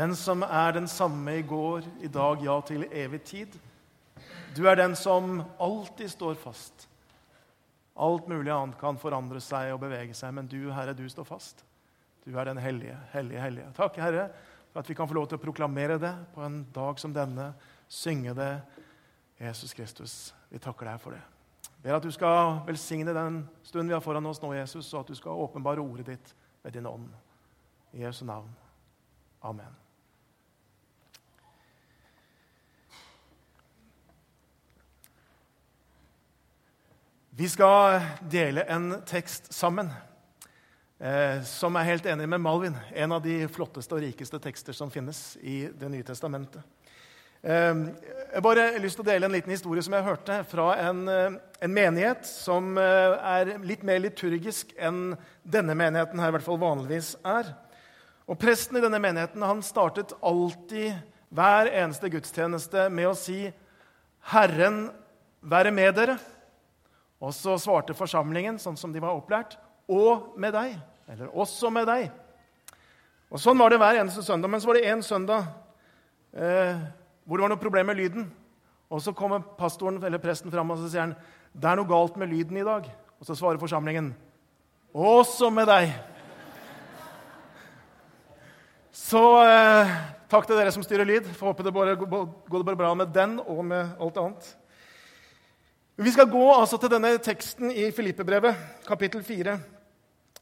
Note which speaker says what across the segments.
Speaker 1: Den som er den samme i går, i dag, ja, til evig tid. Du er den som alltid står fast. Alt mulig annet kan forandre seg og bevege seg, men du, Herre, du står fast. Du er den hellige, hellige, hellige. Takk, Herre, for at vi kan få lov til å proklamere det på en dag som denne. Synge det. Jesus Kristus, vi takker deg for det. Ber at du skal velsigne den stunden vi har foran oss nå, Jesus, og at du skal åpenbare ordet ditt med din ånd. I Jesu navn. Amen. Vi skal dele en tekst sammen eh, som er helt enig med Malvin. En av de flotteste og rikeste tekster som finnes i Det nye testamentet. Eh, jeg har bare lyst til å dele en liten historie som jeg hørte fra en, eh, en menighet som eh, er litt mer liturgisk enn denne menigheten her i hvert fall vanligvis er. Og Presten i denne menigheten han startet alltid hver eneste gudstjeneste med å si 'Herren være med dere'. Og så svarte forsamlingen, sånn som de var opplært, 'og med deg'. Eller 'også med deg'. Og Sånn var det hver eneste søndag. Men så var det én søndag eh, hvor det var noe problem med lyden. Og Så kommer pastoren eller presten fram og så sier han, 'Det er noe galt med lyden i dag.' Og så svarer forsamlingen, 'Også med deg'. Så eh, takk til dere som styrer lyd. Får håpe det går bra med den og med alt annet. Vi skal gå altså til denne teksten i Filippebrevet, kapittel 4,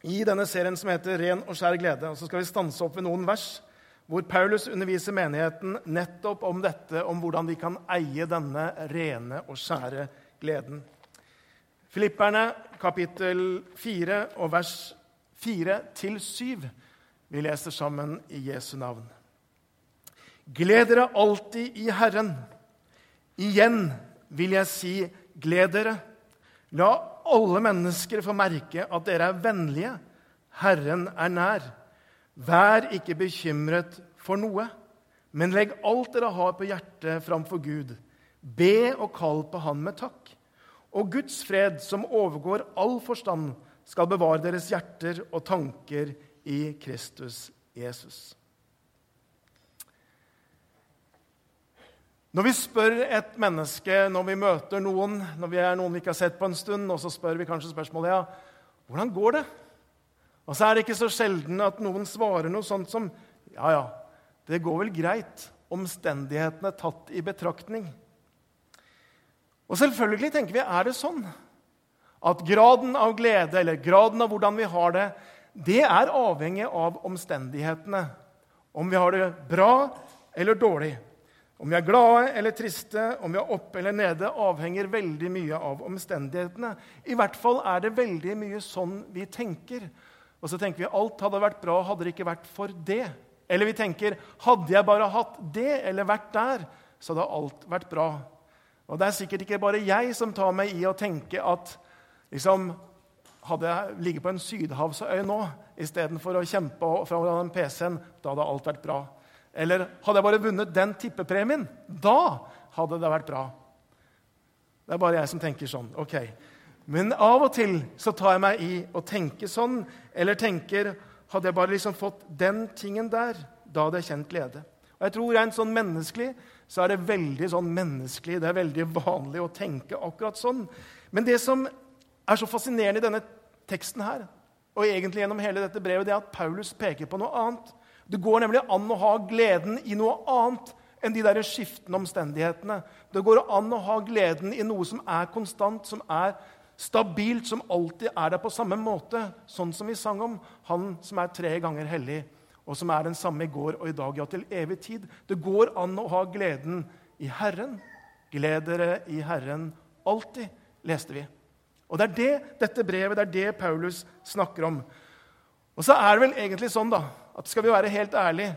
Speaker 1: i denne serien som heter 'Ren og skjær glede'. Og Så skal vi stanse opp ved noen vers hvor Paulus underviser menigheten nettopp om dette, om hvordan de kan eie denne rene og skjære gleden. Filipperne, kapittel 4, og vers 4-7. Vi leser sammen i Jesu navn. Gled dere alltid i Herren. Igjen vil jeg si Gled dere. La alle mennesker få merke at dere er vennlige. Herren er nær. Vær ikke bekymret for noe, men legg alt dere har på hjertet, framfor Gud. Be og kall på Han med takk. Og Guds fred, som overgår all forstand, skal bevare deres hjerter og tanker i Kristus Jesus. Når vi spør et menneske når vi møter noen, når vi er noen vi ikke har sett på en stund, og så spør vi kanskje spørsmålet ja, hvordan går det? Og så er det ikke så sjelden at noen svarer noe sånt som ja, ja, det går vel greit, omstendighetene tatt i betraktning. Og selvfølgelig tenker vi, er det sånn at graden av glede eller graden av hvordan vi har det, det er avhengig av omstendighetene. Om vi har det bra eller dårlig. Om vi er glade eller triste, om vi er oppe eller nede, avhenger veldig mye av omstendighetene. I hvert fall er det veldig mye sånn vi tenker. Og så tenker vi alt hadde vært bra hadde det ikke vært for det. Eller vi tenker hadde jeg bare hatt det eller vært der, så hadde alt vært bra. Og det er sikkert ikke bare jeg som tar meg i å tenke at liksom, hadde jeg ligget på en sydhavsøy nå istedenfor å kjempe foran PC-en, da hadde alt vært bra. Eller hadde jeg bare vunnet den tippepremien, da hadde det vært bra. Det er bare jeg som tenker sånn. ok. Men av og til så tar jeg meg i å tenke sånn, eller tenker Hadde jeg bare liksom fått den tingen der, da hadde jeg kjent glede. Og jeg tror Rent sånn menneskelig så er det veldig sånn menneskelig, det er veldig vanlig å tenke akkurat sånn. Men det som er så fascinerende i denne teksten her, og egentlig gjennom hele dette brevet, det er at Paulus peker på noe annet. Det går nemlig an å ha gleden i noe annet enn de der skiftende omstendighetene. Det går an å ha gleden i noe som er konstant, som er stabilt, som alltid er der på samme måte. Sånn som vi sang om Han som er tre ganger hellig, og som er den samme i går og i dag, ja, til evig tid. Det går an å ha gleden i Herren. Gled dere i Herren alltid, leste vi. Og det er det dette brevet, det er det Paulus snakker om. Og så er det vel egentlig sånn da, at skal vi være helt ærlige,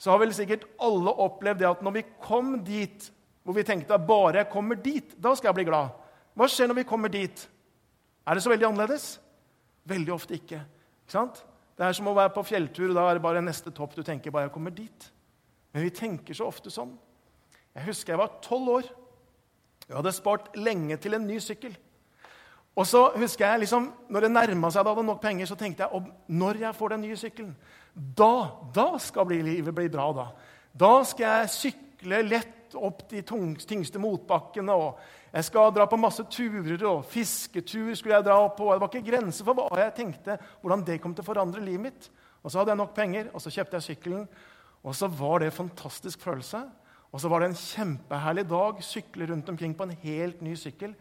Speaker 1: så har vel sikkert alle opplevd det at når vi kom dit hvor vi tenkte at bare jeg kommer dit, da skal jeg bli glad. Hva skjer når vi kommer dit? Er det så veldig annerledes? Veldig ofte ikke. ikke sant? Det er som å være på fjelltur, og da er det bare neste topp du tenker. bare jeg kommer dit. Men vi tenker så ofte sånn. Jeg husker jeg var tolv år. Jeg hadde spart lenge til en ny sykkel. Og så husker jeg liksom, når det nærma seg at jeg hadde nok penger, så tenkte jeg at når jeg får den nye sykkelen, da, da skal livet bli bra. Da Da skal jeg sykle lett opp de tyngste motbakkene. og Jeg skal dra på masse turer, og fisketur skulle jeg dra på. Det var ikke grenser for hva jeg tenkte, hvordan det kom til å forandre livet mitt. Og så hadde jeg nok penger, og så kjøpte jeg sykkelen. Og så var det en fantastisk følelse. Og så var det en kjempeherlig dag. Sykle rundt omkring på en helt ny sykkel.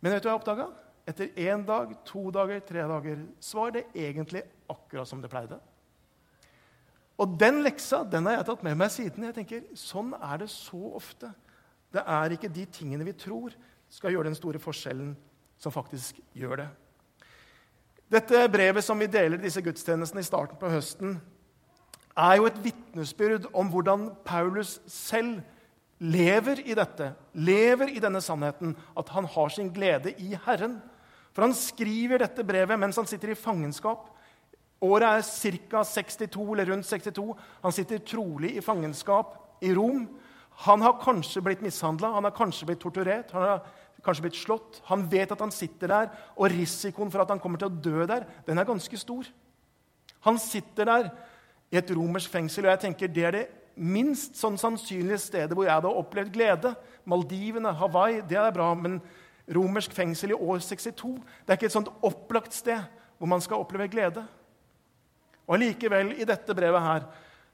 Speaker 1: Men vet du hva jeg oppdaga? Etter én dag, to dager, tre dager så det egentlig akkurat som det pleide. Og den leksa den har jeg tatt med meg siden. Jeg tenker, Sånn er det så ofte. Det er ikke de tingene vi tror skal gjøre den store forskjellen, som faktisk gjør det. Dette brevet som vi deler disse gudstjenestene i starten på høsten, er jo et vitnesbyrd om hvordan Paulus selv lever i dette, lever i denne sannheten, at han har sin glede i Herren. For han skriver dette brevet mens han sitter i fangenskap. Året er ca. 62, eller rundt 62. Han sitter trolig i fangenskap i Rom. Han har kanskje blitt mishandla, han har kanskje blitt torturert, han har kanskje blitt slått. Han vet at han sitter der, og risikoen for at han kommer til å dø der, den er ganske stor. Han sitter der i et romersk fengsel, og jeg tenker det er det minst sånn sannsynlige stedet hvor jeg hadde opplevd glede. Maldivene, Hawaii, det er bra, men romersk fengsel i år 62 det er ikke et sånt opplagt sted hvor man skal oppleve glede. Og likevel, i dette brevet her,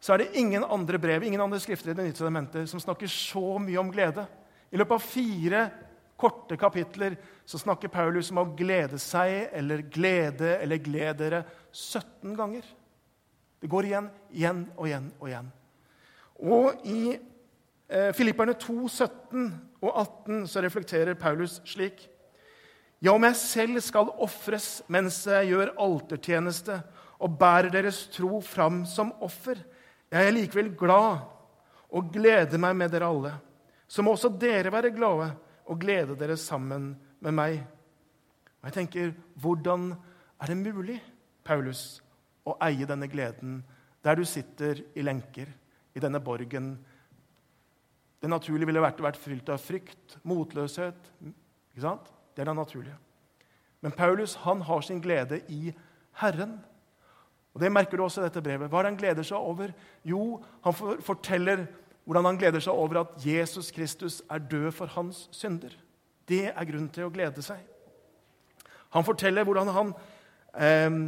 Speaker 1: så er det ingen andre brev ingen andre skrifter i Det nye sedimentet som snakker så mye om glede. I løpet av fire korte kapitler så snakker Paulus om å glede seg eller glede eller gledere 17 ganger. Det går igjen, igjen og igjen og igjen. Og i eh, Filipperne 2, 17 og 18 så reflekterer Paulus slik.: Ja, om jeg selv skal ofres mens jeg gjør altertjeneste og bærer deres tro fram som offer, jeg er likevel glad og gleder meg med dere alle. Så må også dere være glade og glede dere sammen med meg. Og jeg tenker, Hvordan er det mulig, Paulus, å eie denne gleden der du sitter i lenker? I denne borgen. Det naturlige ville vært, vært fylt av frykt, motløshet. Ikke sant? Det er det naturlige. Men Paulus han har sin glede i Herren. Og Det merker du også i dette brevet. Hva er det han gleder seg over? Jo, han forteller hvordan han gleder seg over at Jesus Kristus er død for hans synder. Det er grunn til å glede seg. Han forteller hvordan han eh,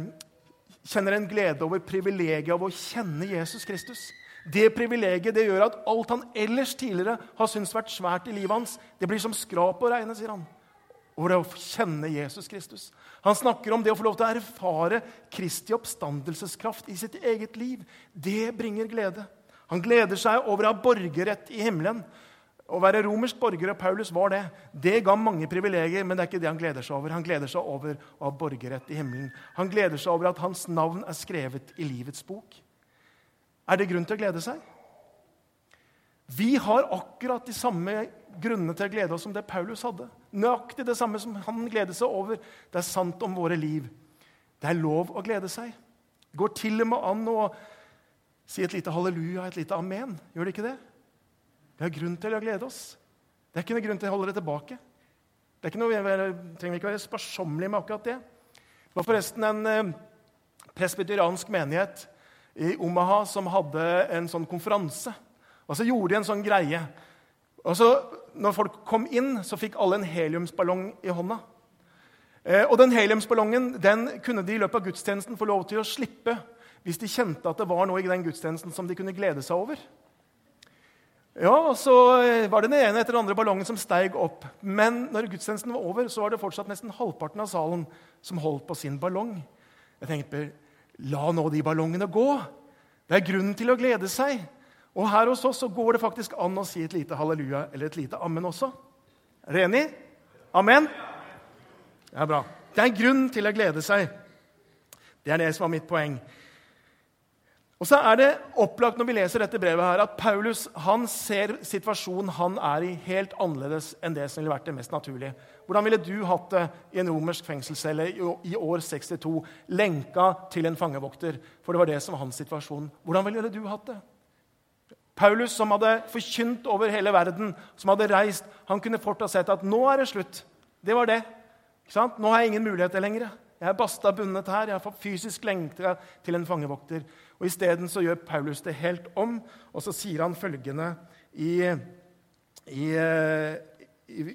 Speaker 1: kjenner en glede over privilegiet av å kjenne Jesus Kristus. Det privilegiet det gjør at alt han ellers tidligere har syntes vært svært i livet hans, det blir som skrap å regne, sier han. Over det å kjenne Jesus Kristus. Han snakker om det å få lov til å erfare Kristi oppstandelseskraft i sitt eget liv. Det bringer glede. Han gleder seg over å ha borgerrett i himmelen. Å være romersk borger, og Paulus var det, det ga mange privilegier, men det er ikke det han gleder seg over. Han gleder seg over å ha borgerrett i himmelen. Han gleder seg over at hans navn er skrevet i livets bok. Er det grunn til å glede seg? Vi har akkurat de samme grunnene til å glede oss som det Paulus hadde. Nøyaktig det samme som han gleder seg over. Det er sant om våre liv. Det er lov å glede seg. Det går til og med an å si et lite halleluja, et lite amen. Gjør det ikke det? Vi har grunn til å glede oss. Det er ikke noe grunn til å holde det tilbake. Det er ikke noe, Vi trenger ikke være sparsommelige med akkurat det. Det var forresten en eh, presbyteriansk menighet i Omaha som hadde en sånn konferanse. Og så gjorde de en sånn greie. Og så, når folk kom inn, så fikk alle en heliumsballong i hånda. Eh, og den heliumsballongen den kunne de i løpet av gudstjenesten få lov til å slippe hvis de kjente at det var noe i den gudstjenesten som de kunne glede seg over. Ja, og Så eh, var det den ene etter den andre ballongen som steig opp. Men når gudstjenesten var over, så var det fortsatt nesten halvparten av salen som holdt på sin ballong. Jeg tenkte, La nå de ballongene gå. Det er grunnen til å glede seg. Og her hos oss så går det faktisk an å si et lite halleluja eller et lite amen også. Er dere enig? Amen? Det er bra. Det er grunn til å glede seg. Det er det som var mitt poeng. Og så er det opplagt når vi leser dette brevet her, at Paulus han ser situasjonen han er i, helt annerledes enn det som ville vært det mest naturlige. Hvordan ville du hatt det i en romersk fengselscelle i år 62, lenka til en fangevokter? For det var det som var hans situasjon. Hvordan ville du hatt det? Paulus, som hadde forkynt over hele verden, som hadde reist, han kunne fort ha sett at nå er det slutt. Det var det. Nå har jeg ingen muligheter lenger. Jeg er basta bundet her. Jeg har fysisk lengte til en fangevokter. Og Isteden gjør Paulus det helt om, og så sier han følgende i, i, i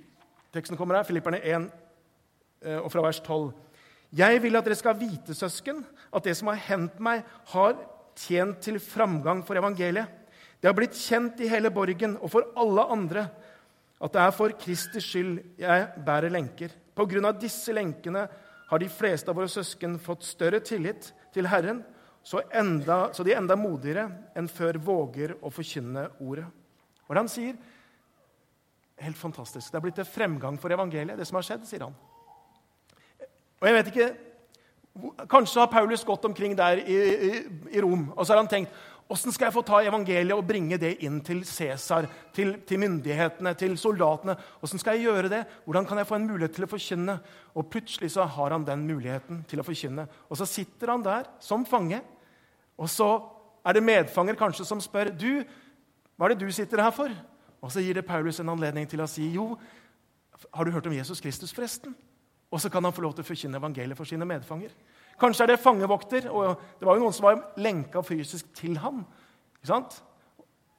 Speaker 1: Teksten kommer her, Filipperne 1, eh, og fra vers 12. Jeg vil at dere skal vite, søsken, at det som har hendt meg, har tjent til framgang for evangeliet. Det har blitt kjent i hele borgen og for alle andre at det er for Kristers skyld jeg bærer lenker. På grunn av disse lenkene har de fleste av våre søsken fått større tillit til Herren, så, enda, så de enda modigere enn før våger å forkynne ordet. Og han sier Helt fantastisk. Det er blitt en fremgang for evangeliet, det som har skjedd, sier han. Og jeg vet ikke, Kanskje har Paulus gått omkring der i, i, i Rom og så har han tenkt Åssen skal jeg få ta evangeliet og bringe det inn til Cæsar, til, til, myndighetene, til soldatene? Åssen skal jeg gjøre det? Hvordan kan jeg få en mulighet til å forkynne? Og plutselig så har han den muligheten til å forkynne. Og så sitter han der som fange, og så er det medfanger kanskje som spør du, hva er det du sitter her for? Og så gir det Paulus en anledning til å si jo, har du hørt om Jesus Kristus, forresten? Og så kan han få lov til å forkynne evangeliet for sine medfanger. Kanskje er det fangevokter, og det var jo noen som var lenka fysisk til ham. Ikke sant?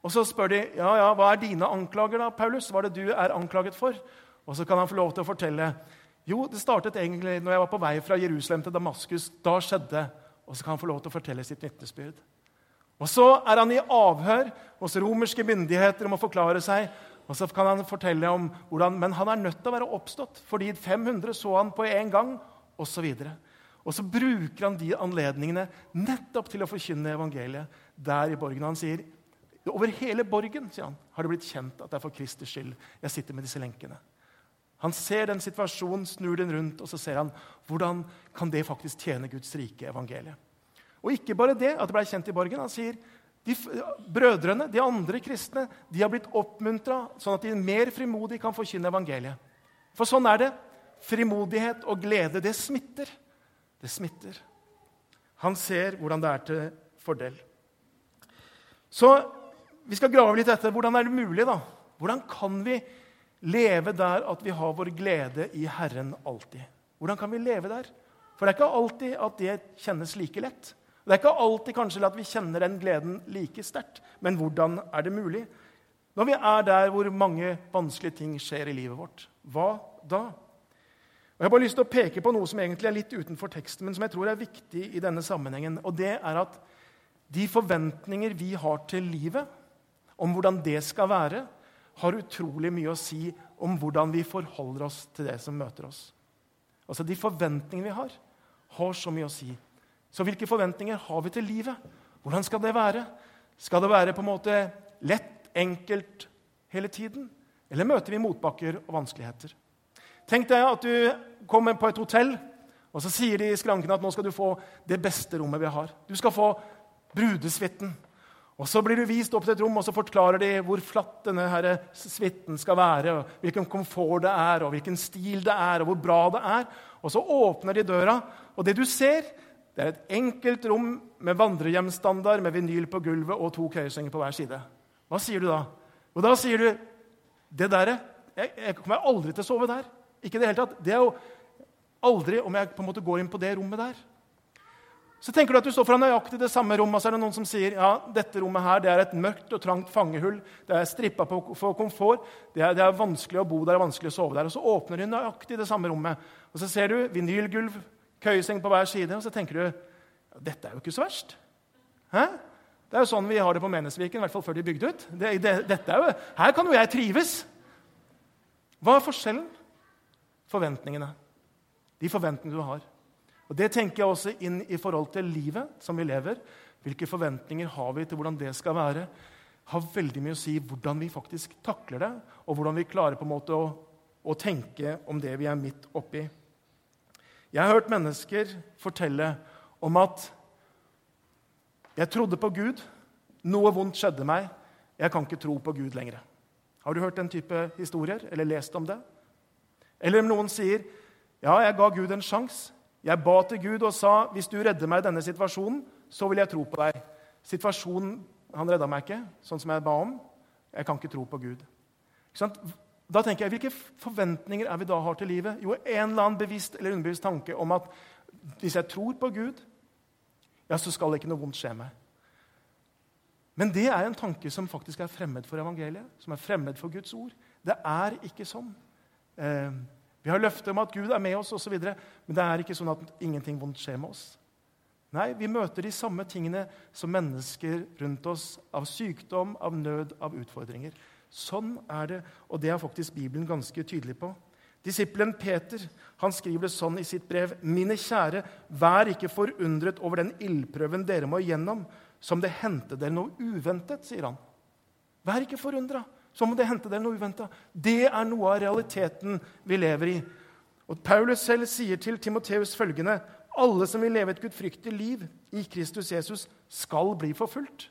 Speaker 1: Og så spør de ja, ja, hva er dine anklager, da, Paulus? Hva er det du er anklaget for? Og så kan han få lov til å fortelle jo, det startet egentlig når jeg var på vei fra Jerusalem til Damaskus. Da skjedde Og så kan han få lov til å fortelle sitt vitnesbyrd. Og så er han i avhør hos romerske myndigheter om å forklare seg. Og så kan han fortelle om hvordan, Men han er nødt til å være oppstått, fordi 500 så han på en gang, osv. Og, så bruker han de anledningene nettopp til å forkynne evangeliet der i borgen. Han sier over hele borgen sier han, har det blitt kjent at det er for Kristers skyld jeg sitter med disse lenkene. Han ser den situasjonen, snur den rundt, og så ser han hvordan kan det faktisk tjene Guds rike evangeliet. Og ikke bare det, at det ble kjent i borgen. Han sier de brødrene, de andre kristne, de har blitt oppmuntra sånn at de mer frimodig kan forkynne evangeliet. For sånn er det. Frimodighet og glede, det smitter. Det smitter. Han ser hvordan det er til fordel. Så vi skal grave litt etter hvordan er det mulig. da? Hvordan kan vi leve der at vi har vår glede i Herren alltid? Hvordan kan vi leve der? For det er ikke alltid at det kjennes like lett. Det er ikke alltid kanskje at vi kjenner den gleden like sterkt, men hvordan er det mulig? Når vi er der hvor mange vanskelige ting skjer i livet vårt, hva da? Og Jeg har bare lyst til å peke på noe som egentlig er litt utenfor teksten, men som jeg tror er viktig i denne sammenhengen. Og det er at de forventninger vi har til livet, om hvordan det skal være, har utrolig mye å si om hvordan vi forholder oss til det som møter oss. Altså De forventningene vi har, har så mye å si så hvilke forventninger har vi til livet? Hvordan skal det være? Skal det være på en måte lett, enkelt hele tiden? Eller møter vi motbakker og vanskeligheter? Tenk deg at du kommer på et hotell, og så sier de i skrankene at nå skal du få det beste rommet vi har. Du skal få brudesuiten. Og Så blir du vist opp til et rom, og så forklarer de hvor flatt denne her suiten skal være, og hvilken komfort det er, og hvilken stil det er, og hvor bra det er. Og Så åpner de døra, og det du ser, det er et enkelt rom med vandrehjemstandard med vinyl på gulvet og to køyesenger på hver side. Hva sier du da? Og da sier du det der, jeg, jeg kommer aldri til å sove der. Ikke Det hele tatt. Det er jo aldri om jeg på en måte går inn på det rommet der. Så tenker du at du står foran nøyaktig det samme rommet, så er det noen som sier ja, dette rommet her, det er et mørkt og trangt fangehull. Det er strippa for komfort. Det er, det er vanskelig å bo der og vanskelig å sove der. Og så åpner du nøyaktig det samme rommet. Og så ser du vinylgulv, køyeseng på hver side, og så tenker du dette er jo ikke så verst. Hæ? Det er jo sånn vi har det på Menesviken, i hvert fall før de bygde ut. Det, det, jo, her kan jo jeg trives! Hva er forskjellen? Forventningene. De forventningene du har. Og Det tenker jeg også inn i forhold til livet som vi lever. Hvilke forventninger har vi til hvordan det skal være? Har veldig mye å si hvordan vi faktisk takler det, og hvordan vi klarer på en måte å, å tenke om det vi er midt oppi. Jeg har hørt mennesker fortelle om at jeg trodde på Gud, noe vondt skjedde meg, jeg kan ikke tro på Gud lenger. Har du hørt den type historier eller lest om det? Eller om noen sier ja, jeg ga Gud en sjanse. Jeg ba til Gud og sa hvis du redder meg i denne situasjonen, så vil jeg tro på deg. Situasjonen Han redda meg ikke, sånn som jeg ba om. Jeg kan ikke tro på Gud. Da tenker jeg, Hvilke forventninger er vi da har til livet? Jo, en eller annen bevisst eller underbevisst tanke om at hvis jeg tror på Gud, ja, så skal ikke noe vondt skje meg. Men det er en tanke som faktisk er fremmed for evangeliet, som er fremmed for Guds ord. Det er ikke sånn. Eh, vi har løfter om at Gud er med oss, videre, men det er ikke sånn at ingenting vondt skjer med oss. Nei, vi møter de samme tingene som mennesker rundt oss, av sykdom, av nød, av utfordringer. Sånn er det, og det er faktisk Bibelen ganske tydelig på. Disippelen Peter han skriver det sånn i sitt brev.: Mine kjære, vær ikke forundret over den ildprøven dere må igjennom, som det hendte dere noe uventet, sier han. Vær ikke forundra som om det hendte dere noe uventa. Det er noe av realiteten vi lever i. Og Paulus selv sier til Timoteus følgende.: Alle som vil leve et gudfryktig liv i Kristus Jesus, skal bli forfulgt.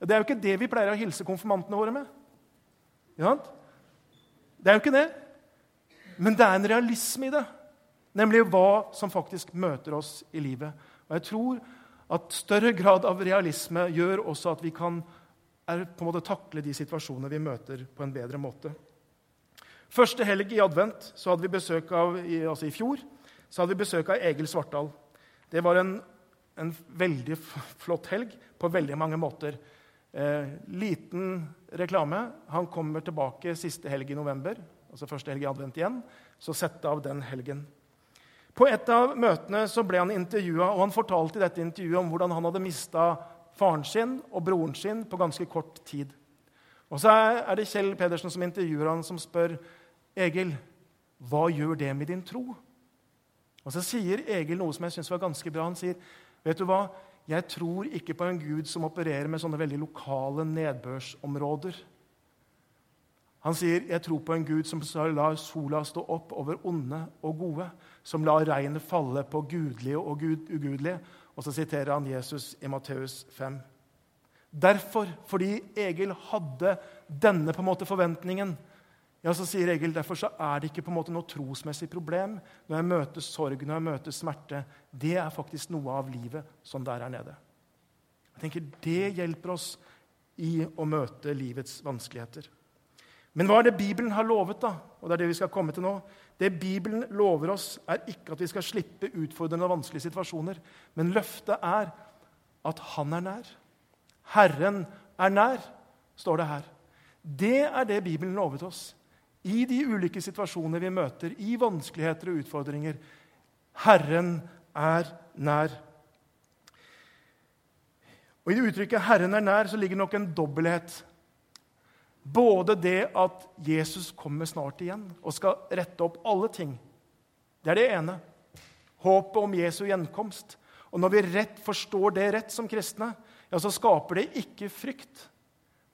Speaker 1: Det er jo ikke det vi pleier å hilse konfirmantene våre med. Det er jo ikke det. Men det er en realisme i det, nemlig hva som faktisk møter oss i livet. Og jeg tror at større grad av realisme gjør også at vi kan er, på en måte takle de situasjonene vi møter, på en bedre måte. Første helg i advent så hadde vi besøk av, altså i fjor så hadde vi besøk av Egil Svartdal. Det var en, en veldig flott helg på veldig mange måter. Eh, liten reklame. Han kommer tilbake siste helg i november altså første helg i advent igjen, så sette av den helgen. På et av møtene så ble han intervjua, og han fortalte i dette intervjuet om hvordan han hadde mista faren sin og broren sin på ganske kort tid. Og Så er det Kjell Pedersen som intervjuer han, som spør Egil, hva gjør det med din tro? Og Så sier Egil noe som jeg syns var ganske bra. Han sier, vet du hva, jeg tror ikke på en gud som opererer med sånne veldig lokale nedbørsområder. Han sier, 'Jeg tror på en Gud som lar sola stå opp over onde og gode', som lar regnet falle på gudelige og ugudelige. Og så siterer han Jesus i Matteus 5. Derfor, fordi Egil hadde denne på en måte forventningen, ja, så sier Egil, derfor så er det ikke på en måte noe trosmessig problem når jeg møter sorg, når jeg møter smerte. Det er faktisk noe av livet som der er nede. Jeg tenker Det hjelper oss i å møte livets vanskeligheter. Men hva er det Bibelen har lovet, da? Og Det er det vi skal komme til nå. Det Bibelen lover oss, er ikke at vi skal slippe utfordrende og vanskelige situasjoner. Men løftet er at Han er nær. Herren er nær, står det her. Det er det Bibelen lovet oss. I de ulike situasjoner vi møter, i vanskeligheter og utfordringer. Herren er nær. Og I det uttrykket 'Herren er nær' så ligger nok en dobbelthet. Både det at Jesus kommer snart igjen og skal rette opp alle ting. Det er det ene. Håpet om Jesu gjenkomst. Og når vi rett forstår det rett som kristne, ja, så skaper det ikke frykt.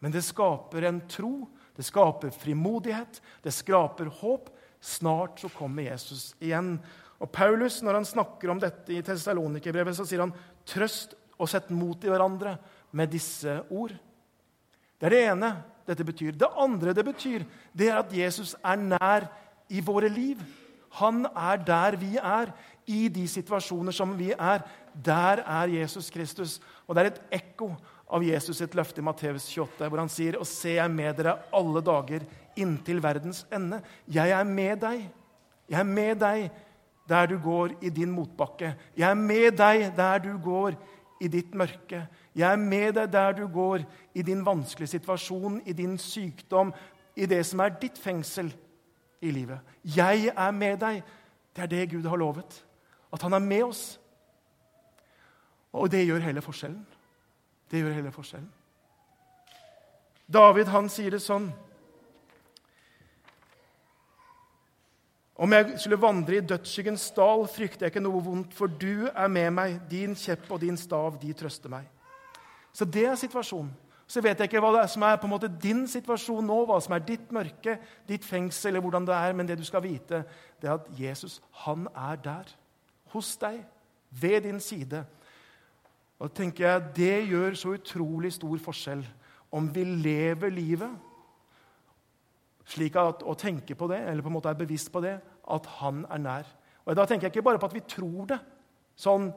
Speaker 1: Men det skaper en tro, det skaper frimodighet, det skaper håp. Snart så kommer Jesus igjen. Og Paulus, når han snakker om dette i Tessalonikerbrevet, så sier han trøst og sett mot i hverandre med disse ord. Det er det ene dette betyr. Det andre det betyr, det er at Jesus er nær i våre liv. Han er der vi er, i de situasjoner som vi er. Der er Jesus Kristus. Og det er et ekko av Jesus sitt løfte i Matteus 28, hvor han sier, 'Og se, jeg med dere alle dager inntil verdens ende.' Jeg er med deg. Jeg er med deg der du går i din motbakke. Jeg er med deg der du går i ditt mørke. Jeg er med deg der du går, i din vanskelige situasjon, i din sykdom, i det som er ditt fengsel i livet. Jeg er med deg. Det er det Gud har lovet. At han er med oss. Og det gjør hele forskjellen. Det gjør hele forskjellen. David han sier det sånn Om jeg skulle vandre i dødsskyggens dal, frykter jeg ikke noe vondt, for du er med meg. Din kjepp og din stav, de trøster meg. Så det er situasjonen. Så vet jeg ikke hva det er som er på en måte din situasjon nå, hva som er ditt mørke, ditt fengsel, eller hvordan det er, men det du skal vite, det er at Jesus, han er der. Hos deg. Ved din side. Og da tenker jeg, Det gjør så utrolig stor forskjell om vi lever livet slik at, å tenke på det, eller på en måte er bevisst på det, at han er nær. Og Da tenker jeg ikke bare på at vi tror det sånn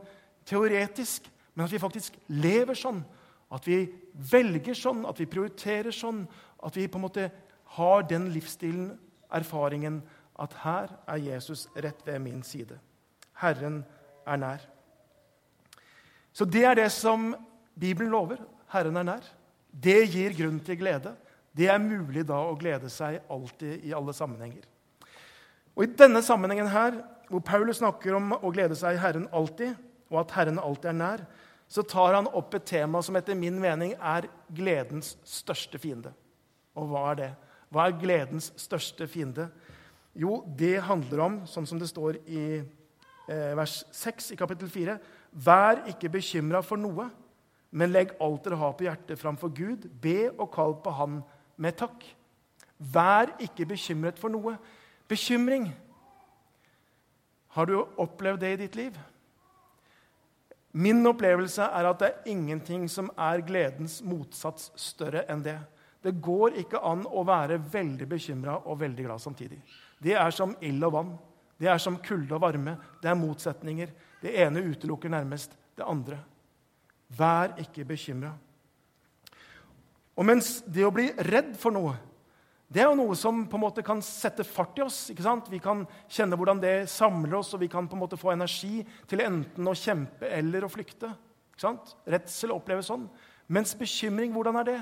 Speaker 1: teoretisk, men at vi faktisk lever sånn. At vi velger sånn, at vi prioriterer sånn. At vi på en måte har den livsstilen, erfaringen, at her er Jesus rett ved min side. Herren er nær. Så det er det som Bibelen lover. Herren er nær. Det gir grunn til glede. Det er mulig da å glede seg alltid i alle sammenhenger. Og I denne sammenhengen her, hvor Paulus snakker om å glede seg i Herren alltid, og at Herren alltid er nær, så tar han opp et tema som etter min mening er gledens største fiende. Og hva er det? Hva er gledens største fiende? Jo, det handler om, sånn som det står i eh, vers 6 i kapittel 4, Vær ikke bekymra for noe, men legg alt dere har på hjertet, framfor Gud. Be og kall på Han med takk. Vær ikke bekymret for noe. Bekymring. Har du opplevd det i ditt liv? Min opplevelse er at det er ingenting som er gledens motsats større enn det. Det går ikke an å være veldig bekymra og veldig glad samtidig. Det er som ild og vann. Det er som kulde og varme. Det er motsetninger. Det ene utelukker nærmest det andre. Vær ikke bekymra. Og mens det å bli redd for noe det er jo noe som på en måte kan sette fart i oss. ikke sant? Vi kan kjenne hvordan det samler oss, og vi kan på en måte få energi til enten å kjempe eller å flykte. ikke sant? Redsel oppleves sånn. Mens bekymring, hvordan er det?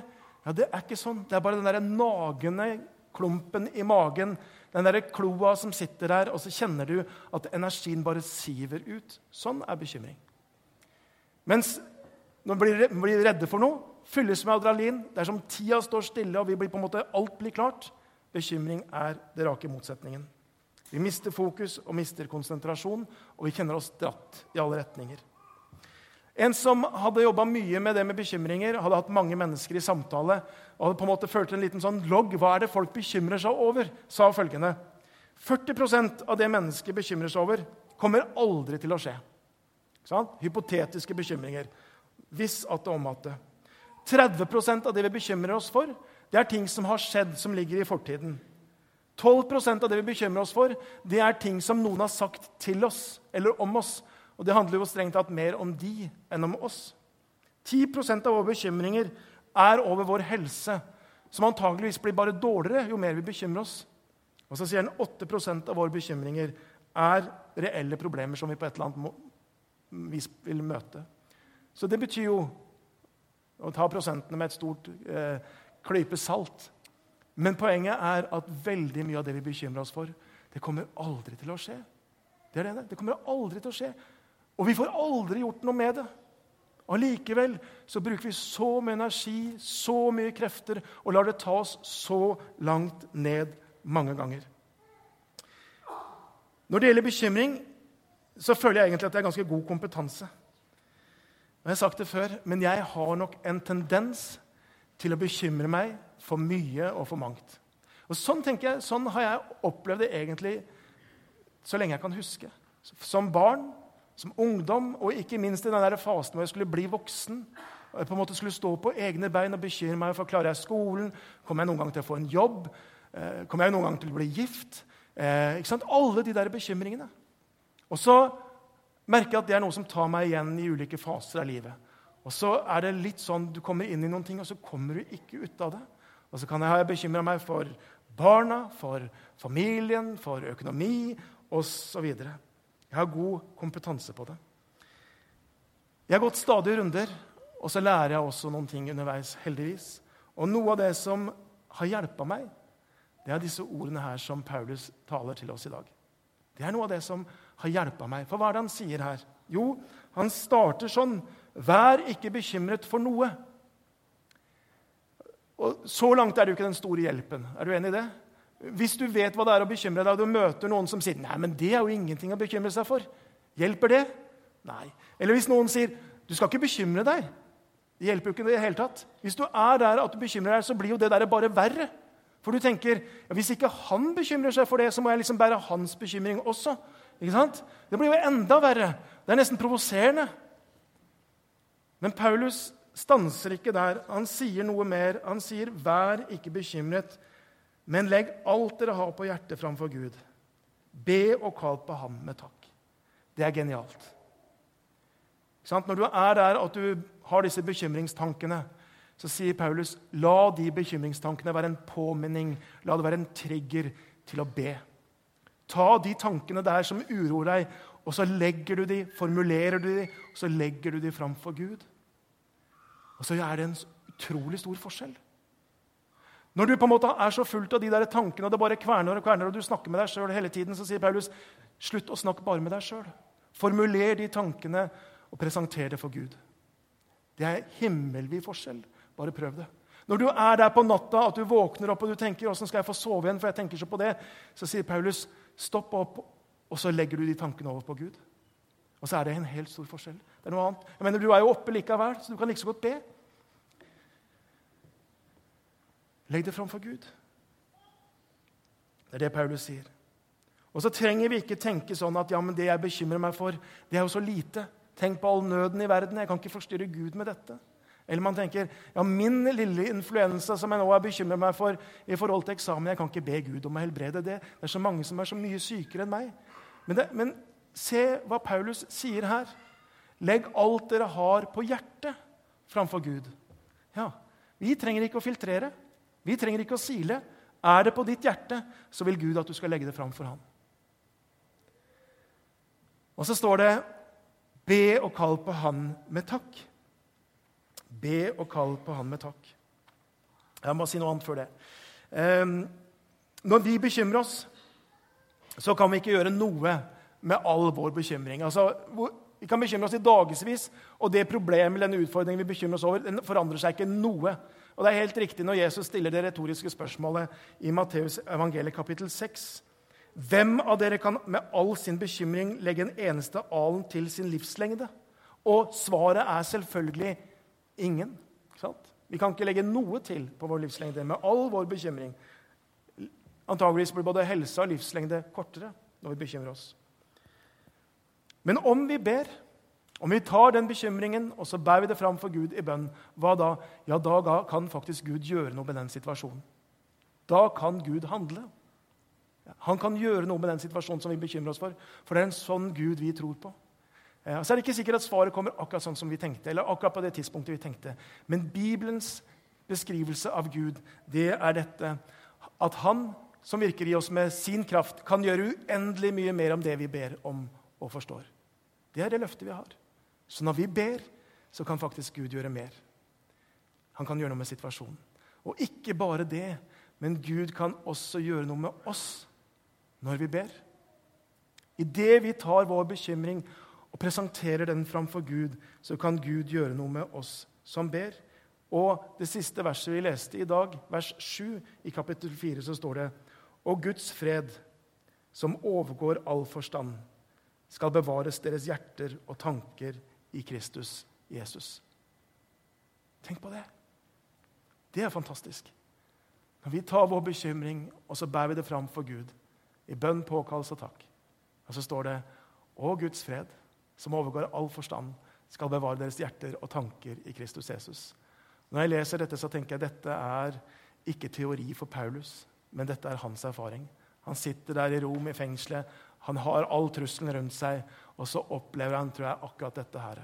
Speaker 1: Ja, Det er ikke sånn. Det er bare den der nagende klumpen i magen, den der kloa som sitter der, og så kjenner du at energien bare siver ut. Sånn er bekymring. Mens når vi blir redde for noe, fylles med adrenalin. Det er som tida står stille, og vi blir på en måte, alt blir klart. Bekymring er det rake motsetningen. Vi mister fokus og mister konsentrasjon, og vi kjenner oss dratt i alle retninger. En som hadde jobba mye med det med bekymringer, hadde hatt mange mennesker i samtale og hadde på en måte ført en liten sånn logg. Hva er det folk bekymrer seg over? sa følgende. 40% av det mennesket bekymrer seg over, kommer aldri til å skje. Hypotetiske bekymringer. Hvis at det om. 30% av det vi bekymrer oss for, det er ting som har skjedd, som ligger i fortiden. 12% av det vi bekymrer oss for, det er ting som noen har sagt til oss eller om oss. Og det handler jo strengt tatt mer om de enn om oss. 10% av våre bekymringer er over vår helse, som antageligvis blir bare dårligere jo mer vi bekymrer oss. Og så sier han 8% av våre bekymringer er reelle problemer som vi på et eller annet vis vil møte. Så det betyr jo og ta prosentene med et stort eh, klype salt. Men poenget er at veldig mye av det vi bekymrer oss for, det kommer aldri til å skje. Det er det. Det kommer aldri til å skje. Og vi får aldri gjort noe med det. Allikevel så bruker vi så mye energi, så mye krefter, og lar det ta oss så langt ned mange ganger. Når det gjelder bekymring, så føler jeg egentlig at det er ganske god kompetanse. Jeg har sagt det før, men jeg har nok en tendens til å bekymre meg for mye og for mangt. Og Sånn tenker jeg, sånn har jeg opplevd det egentlig så lenge jeg kan huske. Som barn, som ungdom, og ikke minst i den der fasen hvor jeg skulle bli voksen. og jeg på en måte skulle stå på egne bein og bekymre meg for klarer jeg skolen. Kommer jeg noen gang til å få en jobb? Eh, kommer jeg noen gang til å bli gift? Eh, ikke sant? Alle de der bekymringene. Og så merker at det er noe som tar meg igjen i ulike faser av livet. Og så er det litt sånn, Du kommer inn i noen ting, og så kommer du ikke ut av det. Og så kan jeg ha bekymra meg for barna, for familien, for økonomi osv. Jeg har god kompetanse på det. Jeg har gått stadig runder, og så lærer jeg også noen ting underveis. heldigvis. Og noe av det som har hjelpa meg, det er disse ordene her som Paulus taler til oss i dag. Det er noe av det som har hjelpa meg. For hva er det han sier her? Jo, han starter sånn Vær ikke bekymret for noe. Og Så langt er det jo ikke den store hjelpen. Er du enig i det? Hvis du vet hva det er å bekymre deg, og du møter noen som sier nei, men det er jo ingenting å bekymre seg for, hjelper det? Nei. Eller hvis noen sier du skal ikke bekymre deg. Det hjelper jo ikke det i det hele tatt. Hvis du er der at du bekymrer deg, så blir jo det der bare verre. For du tenker ja, hvis ikke han bekymrer seg for det, så må jeg liksom bære hans bekymring også. Ikke sant? Det blir jo enda verre. Det er nesten provoserende. Men Paulus stanser ikke der. Han sier noe mer. Han sier, 'Vær ikke bekymret, men legg alt dere har på hjertet framfor Gud.' Be og kall på ham med takk. Det er genialt. Når du er der at du har disse bekymringstankene, så sier Paulus la de bekymringstankene være en påminning, la det være en trigger til å be. Ta de tankene der som uroer deg, og så legger du de, formulerer du de, og så legger du de fram for Gud. Og så er det en utrolig stor forskjell. Når du på en måte er så fullt av de der tankene, og det bare kverner og kverner, og du snakker med deg sjøl hele tiden, så sier Paulus slutt å snakke bare med deg sjøl. Formuler de tankene og presenter det for Gud. Det er himmelvid forskjell. Bare prøv det. Når du er der på natta, at du våkner opp og du tenker åssen skal jeg få sove igjen, for jeg tenker så på det, så sier Paulus stopp opp, og så legger du de tankene over på Gud. Og så er det en helt stor forskjell. Det er noe annet. Jeg mener, Du er jo oppe likevel, så du kan like så godt be. Legg det fram for Gud. Det er det Paulus sier. Og så trenger vi ikke tenke sånn at ja, men det jeg bekymrer meg for, det er jo så lite. Tenk på all nøden i verden. Jeg kan ikke forstyrre Gud med dette. Eller man tenker ja, min lille influensa som jeg nå er bekymret meg for i forhold til eksamen, jeg kan ikke be Gud om å helbrede det. Det er så mange som er så mye sykere enn meg. Men, det, men se hva Paulus sier her. Legg alt dere har på hjertet, framfor Gud. Ja, Vi trenger ikke å filtrere. Vi trenger ikke å sile. Er det på ditt hjerte, så vil Gud at du skal legge det fram for ham. Og så står det 'be og kall på Han med takk'. Be og kall på Han med takk. Jeg må si noe annet før det. Um, når vi bekymrer oss, så kan vi ikke gjøre noe med all vår bekymring. Altså, vi kan bekymre oss i dagevis, og det problemet eller den utfordringen vi bekymrer oss over, den forandrer seg ikke noe. Og det er helt riktig når Jesus stiller det retoriske spørsmålet i Matteus evangeliet kapittel 6. Hvem av dere kan med all sin bekymring legge en eneste alen til sin livslengde? Og svaret er selvfølgelig ingen. Sant? Vi kan ikke legge noe til på vår livslengde med all vår bekymring. Antageligvis blir både helse og livslengde kortere når vi bekymrer oss. Men om vi ber om vi tar den bekymringen og så bærer vi det fram for Gud i bønn, hva da? Ja, da kan faktisk Gud gjøre noe med den situasjonen. Da kan Gud handle. Han kan gjøre noe med den situasjonen som vi bekymrer oss for. For det er en sånn Gud vi tror på. Ja, så er det ikke sikkert at svaret kommer akkurat sånn som vi tenkte. eller akkurat på det tidspunktet vi tenkte. Men Bibelens beskrivelse av Gud, det er dette at Han som virker i oss med sin kraft, kan gjøre uendelig mye mer om det vi ber om og forstår. Det er det løftet vi har. Så når vi ber, så kan faktisk Gud gjøre mer. Han kan gjøre noe med situasjonen. Og ikke bare det, men Gud kan også gjøre noe med oss når vi ber. Idet vi tar vår bekymring og presenterer den framfor Gud, så kan Gud gjøre noe med oss som ber. Og det siste verset vi leste i dag, vers 7 i kapittel 4, så står det Og Guds fred, som overgår all forstand, skal bevares deres hjerter og tanker i Kristus Jesus. Tenk på det. Det er fantastisk. Når vi tar vår bekymring og så bærer vi det fram for Gud, i bønn, påkallelse og takk, og så står det Å Guds fred, som overgår all forstand, skal bevare deres hjerter og tanker i Kristus Jesus. Når jeg leser dette, så tenker jeg at dette er ikke teori for Paulus, men dette er hans erfaring. Han sitter der i Rom, i fengselet. Han har all trusselen rundt seg, og så opplever han tror jeg, akkurat dette her.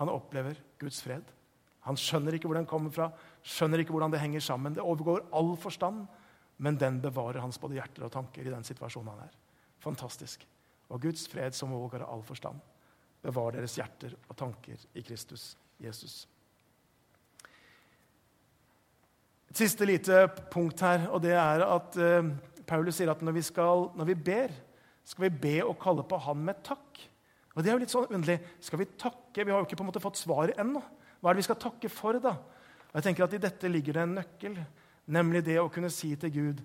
Speaker 1: Han opplever Guds fred. Han skjønner ikke hvor den kommer fra, skjønner ikke hvordan det henger sammen. Det overgår all forstand, men den bevarer hans både hjerter og tanker i den situasjonen han er. Fantastisk. Og Guds fred som overgår all forstand, bevarer deres hjerter og tanker i Kristus Jesus. Et siste lite punkt her, og det er at uh, Paulus sier at når vi, skal, når vi ber, skal vi be og kalle på Han med takk. Og det er jo litt sånn underlig. Skal vi takke? Vi har jo ikke på en måte fått svaret ennå. Hva er det vi skal takke for, da? Og jeg tenker at I dette ligger det en nøkkel, nemlig det å kunne si til Gud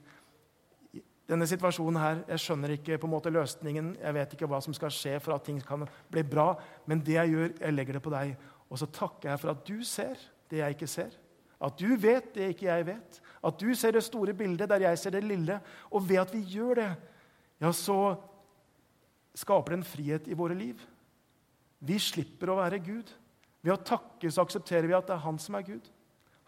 Speaker 1: denne situasjonen her, Jeg skjønner ikke på en måte løsningen, jeg vet ikke hva som skal skje for at ting kan bli bra, men det jeg gjør, jeg legger det på deg. Og så takker jeg for at du ser det jeg ikke ser. At du vet det ikke jeg vet. At du ser det store bildet der jeg ser det lille. Og ved at vi gjør det, ja, så skaper det en frihet i våre liv. Vi slipper å være Gud. Ved å takke så aksepterer vi at det er han som er Gud.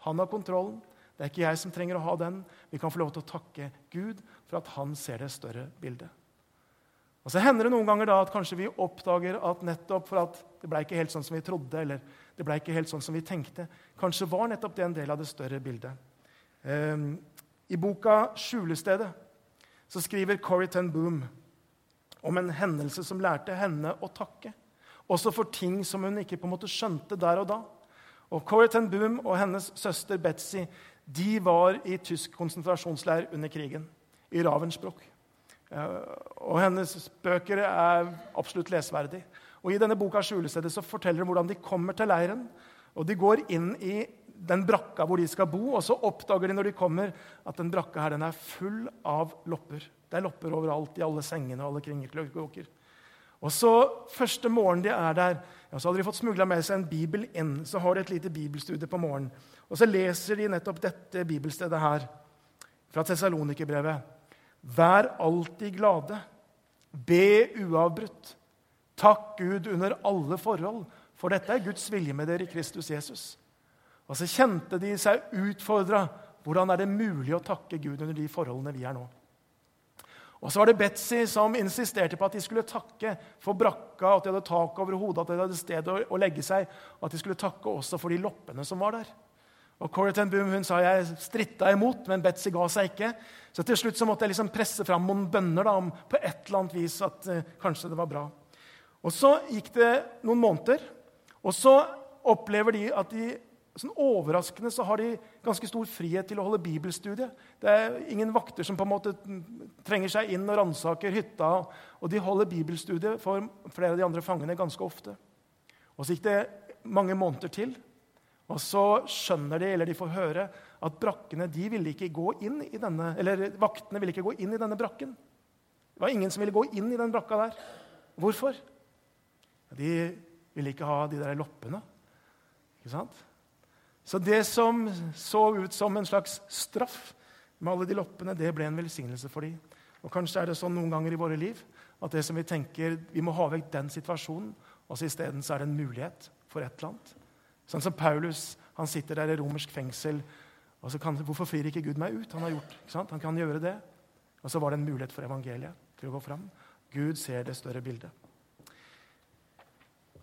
Speaker 1: Han har kontrollen. Det er ikke jeg som trenger å ha den. Vi kan få lov til å takke Gud for at han ser det større bildet. Og Så hender det noen ganger da at kanskje vi oppdager at nettopp for at det ble ikke helt sånn som vi trodde, eller det ble ikke helt sånn som vi tenkte, kanskje var nettopp det en del av det større bildet. Um, I boka 'Skjulestedet' så skriver Corrie ten Boom om en hendelse som lærte henne å takke. Også for ting som hun ikke på en måte skjønte der og da. Og Corrie ten Boom og hennes søster Betzy de var i tysk konsentrasjonsleir under krigen, i Ravensbrück. Og hennes bøker er absolutt lesverdig. Og I denne boka Skjulestedet så forteller hun hvordan de kommer til leiren. og De går inn i den brakka hvor de skal bo, og så oppdager de når de kommer, at den brakka her den er full av lopper. Det er lopper overalt, i alle sengene og alle kringelkråker. Og så Første morgen de er der, ja, så hadde de fått smugla med seg en bibel inn. Så har de et lite bibelstudie på morgenen. Og så leser de nettopp dette bibelstedet her, fra Tessalonikerbrevet. Vær alltid glade. Be uavbrutt. Takk Gud under alle forhold, for dette er Guds vilje med dere i Kristus Jesus. Og så kjente de seg utfordra. Hvordan er det mulig å takke Gud under de forholdene vi er nå? Og så var det Betzy som insisterte på at de skulle takke for brakka, at de hadde tak over hodet, at de hadde sted å legge seg, at de skulle takke også for de loppene som var der. Og Corrie ten Boom hun sa jeg stritta imot, men Betzy ga seg ikke. Så til slutt så måtte jeg liksom presse fram noen bønner da, om på et eller annet vis at uh, kanskje det var bra. Og Så gikk det noen måneder, og så opplever de at de sånn overraskende så har de ganske stor frihet til å holde bibelstudie. Det er ingen vakter som på en måte trenger seg inn og ransaker hytta. Og de holder bibelstudie for flere av de andre fangene ganske ofte. Og Så gikk det mange måneder til. Og så skjønner de, eller de får høre, at brakkene de ville ikke gå inn i denne, eller vaktene ville ikke gå inn i denne brakken. Det var ingen som ville gå inn i den brakka der. Hvorfor? De ville ikke ha de der loppene. Ikke sant? Så det som så ut som en slags straff med alle de loppene, det ble en velsignelse for dem. Og Kanskje er det sånn noen ganger i våre liv at det som vi tenker, vi må ha vekk den situasjonen, og så isteden er det en mulighet for et eller annet. Sånn som Paulus. Han sitter der i romersk fengsel. og så kan, Hvorfor frir ikke Gud meg ut? Han har gjort, han kan gjøre det. Og så var det en mulighet for evangeliet til å gå fram. Gud ser det større bildet.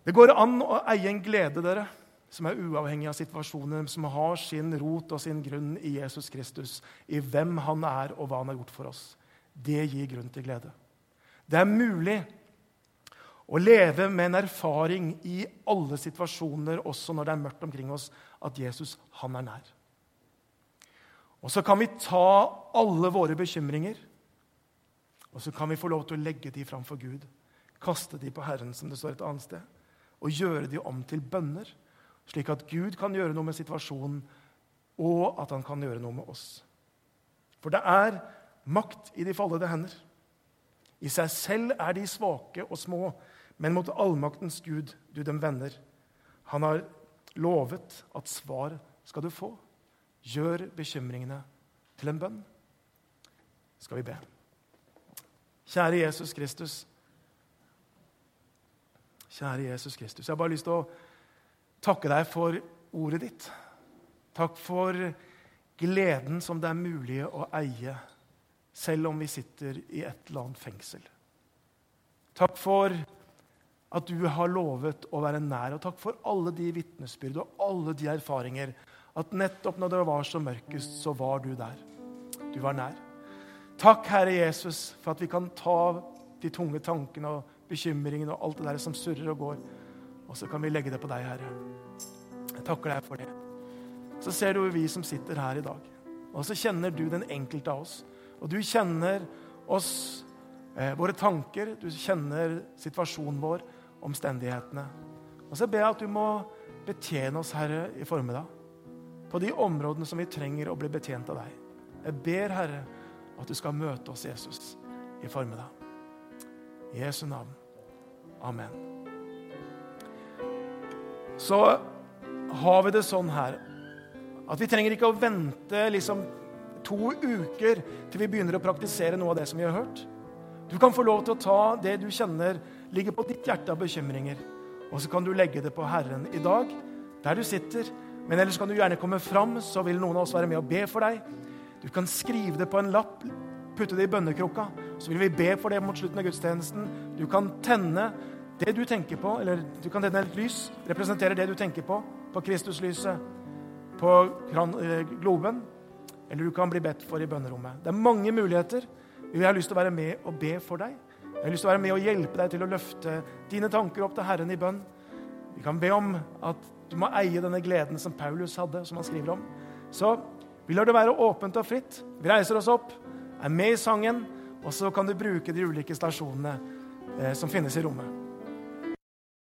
Speaker 1: Det går an å eie en glede dere, som er uavhengig av situasjonen, som har sin rot og sin grunn i Jesus Kristus, i hvem han er og hva han har gjort for oss. Det gir grunn til glede. Det er mulig å leve med en erfaring i alle situasjoner, også når det er mørkt omkring oss, at Jesus, han er nær. Og så kan vi ta alle våre bekymringer, og så kan vi få lov til å legge de framfor Gud. Kaste de på Herren, som det står et annet sted. Og gjøre de om til bønner, slik at Gud kan gjøre noe med situasjonen, og at han kan gjøre noe med oss. For det er makt i de fallede hender. I seg selv er de svake og små, men mot allmaktens Gud du dem vender. Han har lovet at svar skal du få. Gjør bekymringene til en bønn. Skal vi be. Kjære Jesus Kristus. Kjære Jesus Kristus. Jeg har bare lyst til å takke deg for ordet ditt. Takk for gleden som det er mulig å eie, selv om vi sitter i et eller annet fengsel. Takk for at du har lovet å være nær. Og takk for alle de vitnesbyrd og alle de erfaringer. At nettopp når det var som mørkest, så var du der. Du var nær. Takk, Herre Jesus, for at vi kan ta de tunge tankene og bekymringene og alt det der som surrer og går, og så kan vi legge det på deg, Herre. Jeg takker deg for det. Så ser du vi som sitter her i dag, og så kjenner du den enkelte av oss. Og du kjenner oss, eh, våre tanker, du kjenner situasjonen vår omstendighetene. Og så ber jeg at du må betjene oss, Herre, i formiddag. På de områdene som vi trenger å bli betjent av deg. Jeg ber, Herre, at du skal møte oss, Jesus, i formiddag. I Jesu navn. Amen. Så har vi det sånn her at vi trenger ikke å vente liksom to uker til vi begynner å praktisere noe av det som vi har hørt. Du kan få lov til å ta det du kjenner ligger på ditt hjerte av bekymringer. Og så kan du legge det på Herren i dag, der du sitter. Men ellers kan du gjerne komme fram, så vil noen av oss være med og be for deg. Du kan skrive det på en lapp putte det i bønnekrukka. Så vil vi be for det mot slutten av gudstjenesten. Du kan tenne det du tenker på, eller du kan tenne et lys. Representerer det du tenker på, på Kristuslyset, på eh, globen. Eller du kan bli bedt for i bønnerommet. Det er mange muligheter. Vi har lyst til å være med og be for deg. Jeg har lyst til å være med og hjelpe deg til å løfte dine tanker opp til Herren i bønn. Vi kan be om at du må eie denne gleden som Paulus hadde, som han skriver om. Så vi lar det være åpent og fritt. Vi reiser oss opp, er med i sangen, og så kan du bruke de ulike stasjonene eh, som finnes i rommet.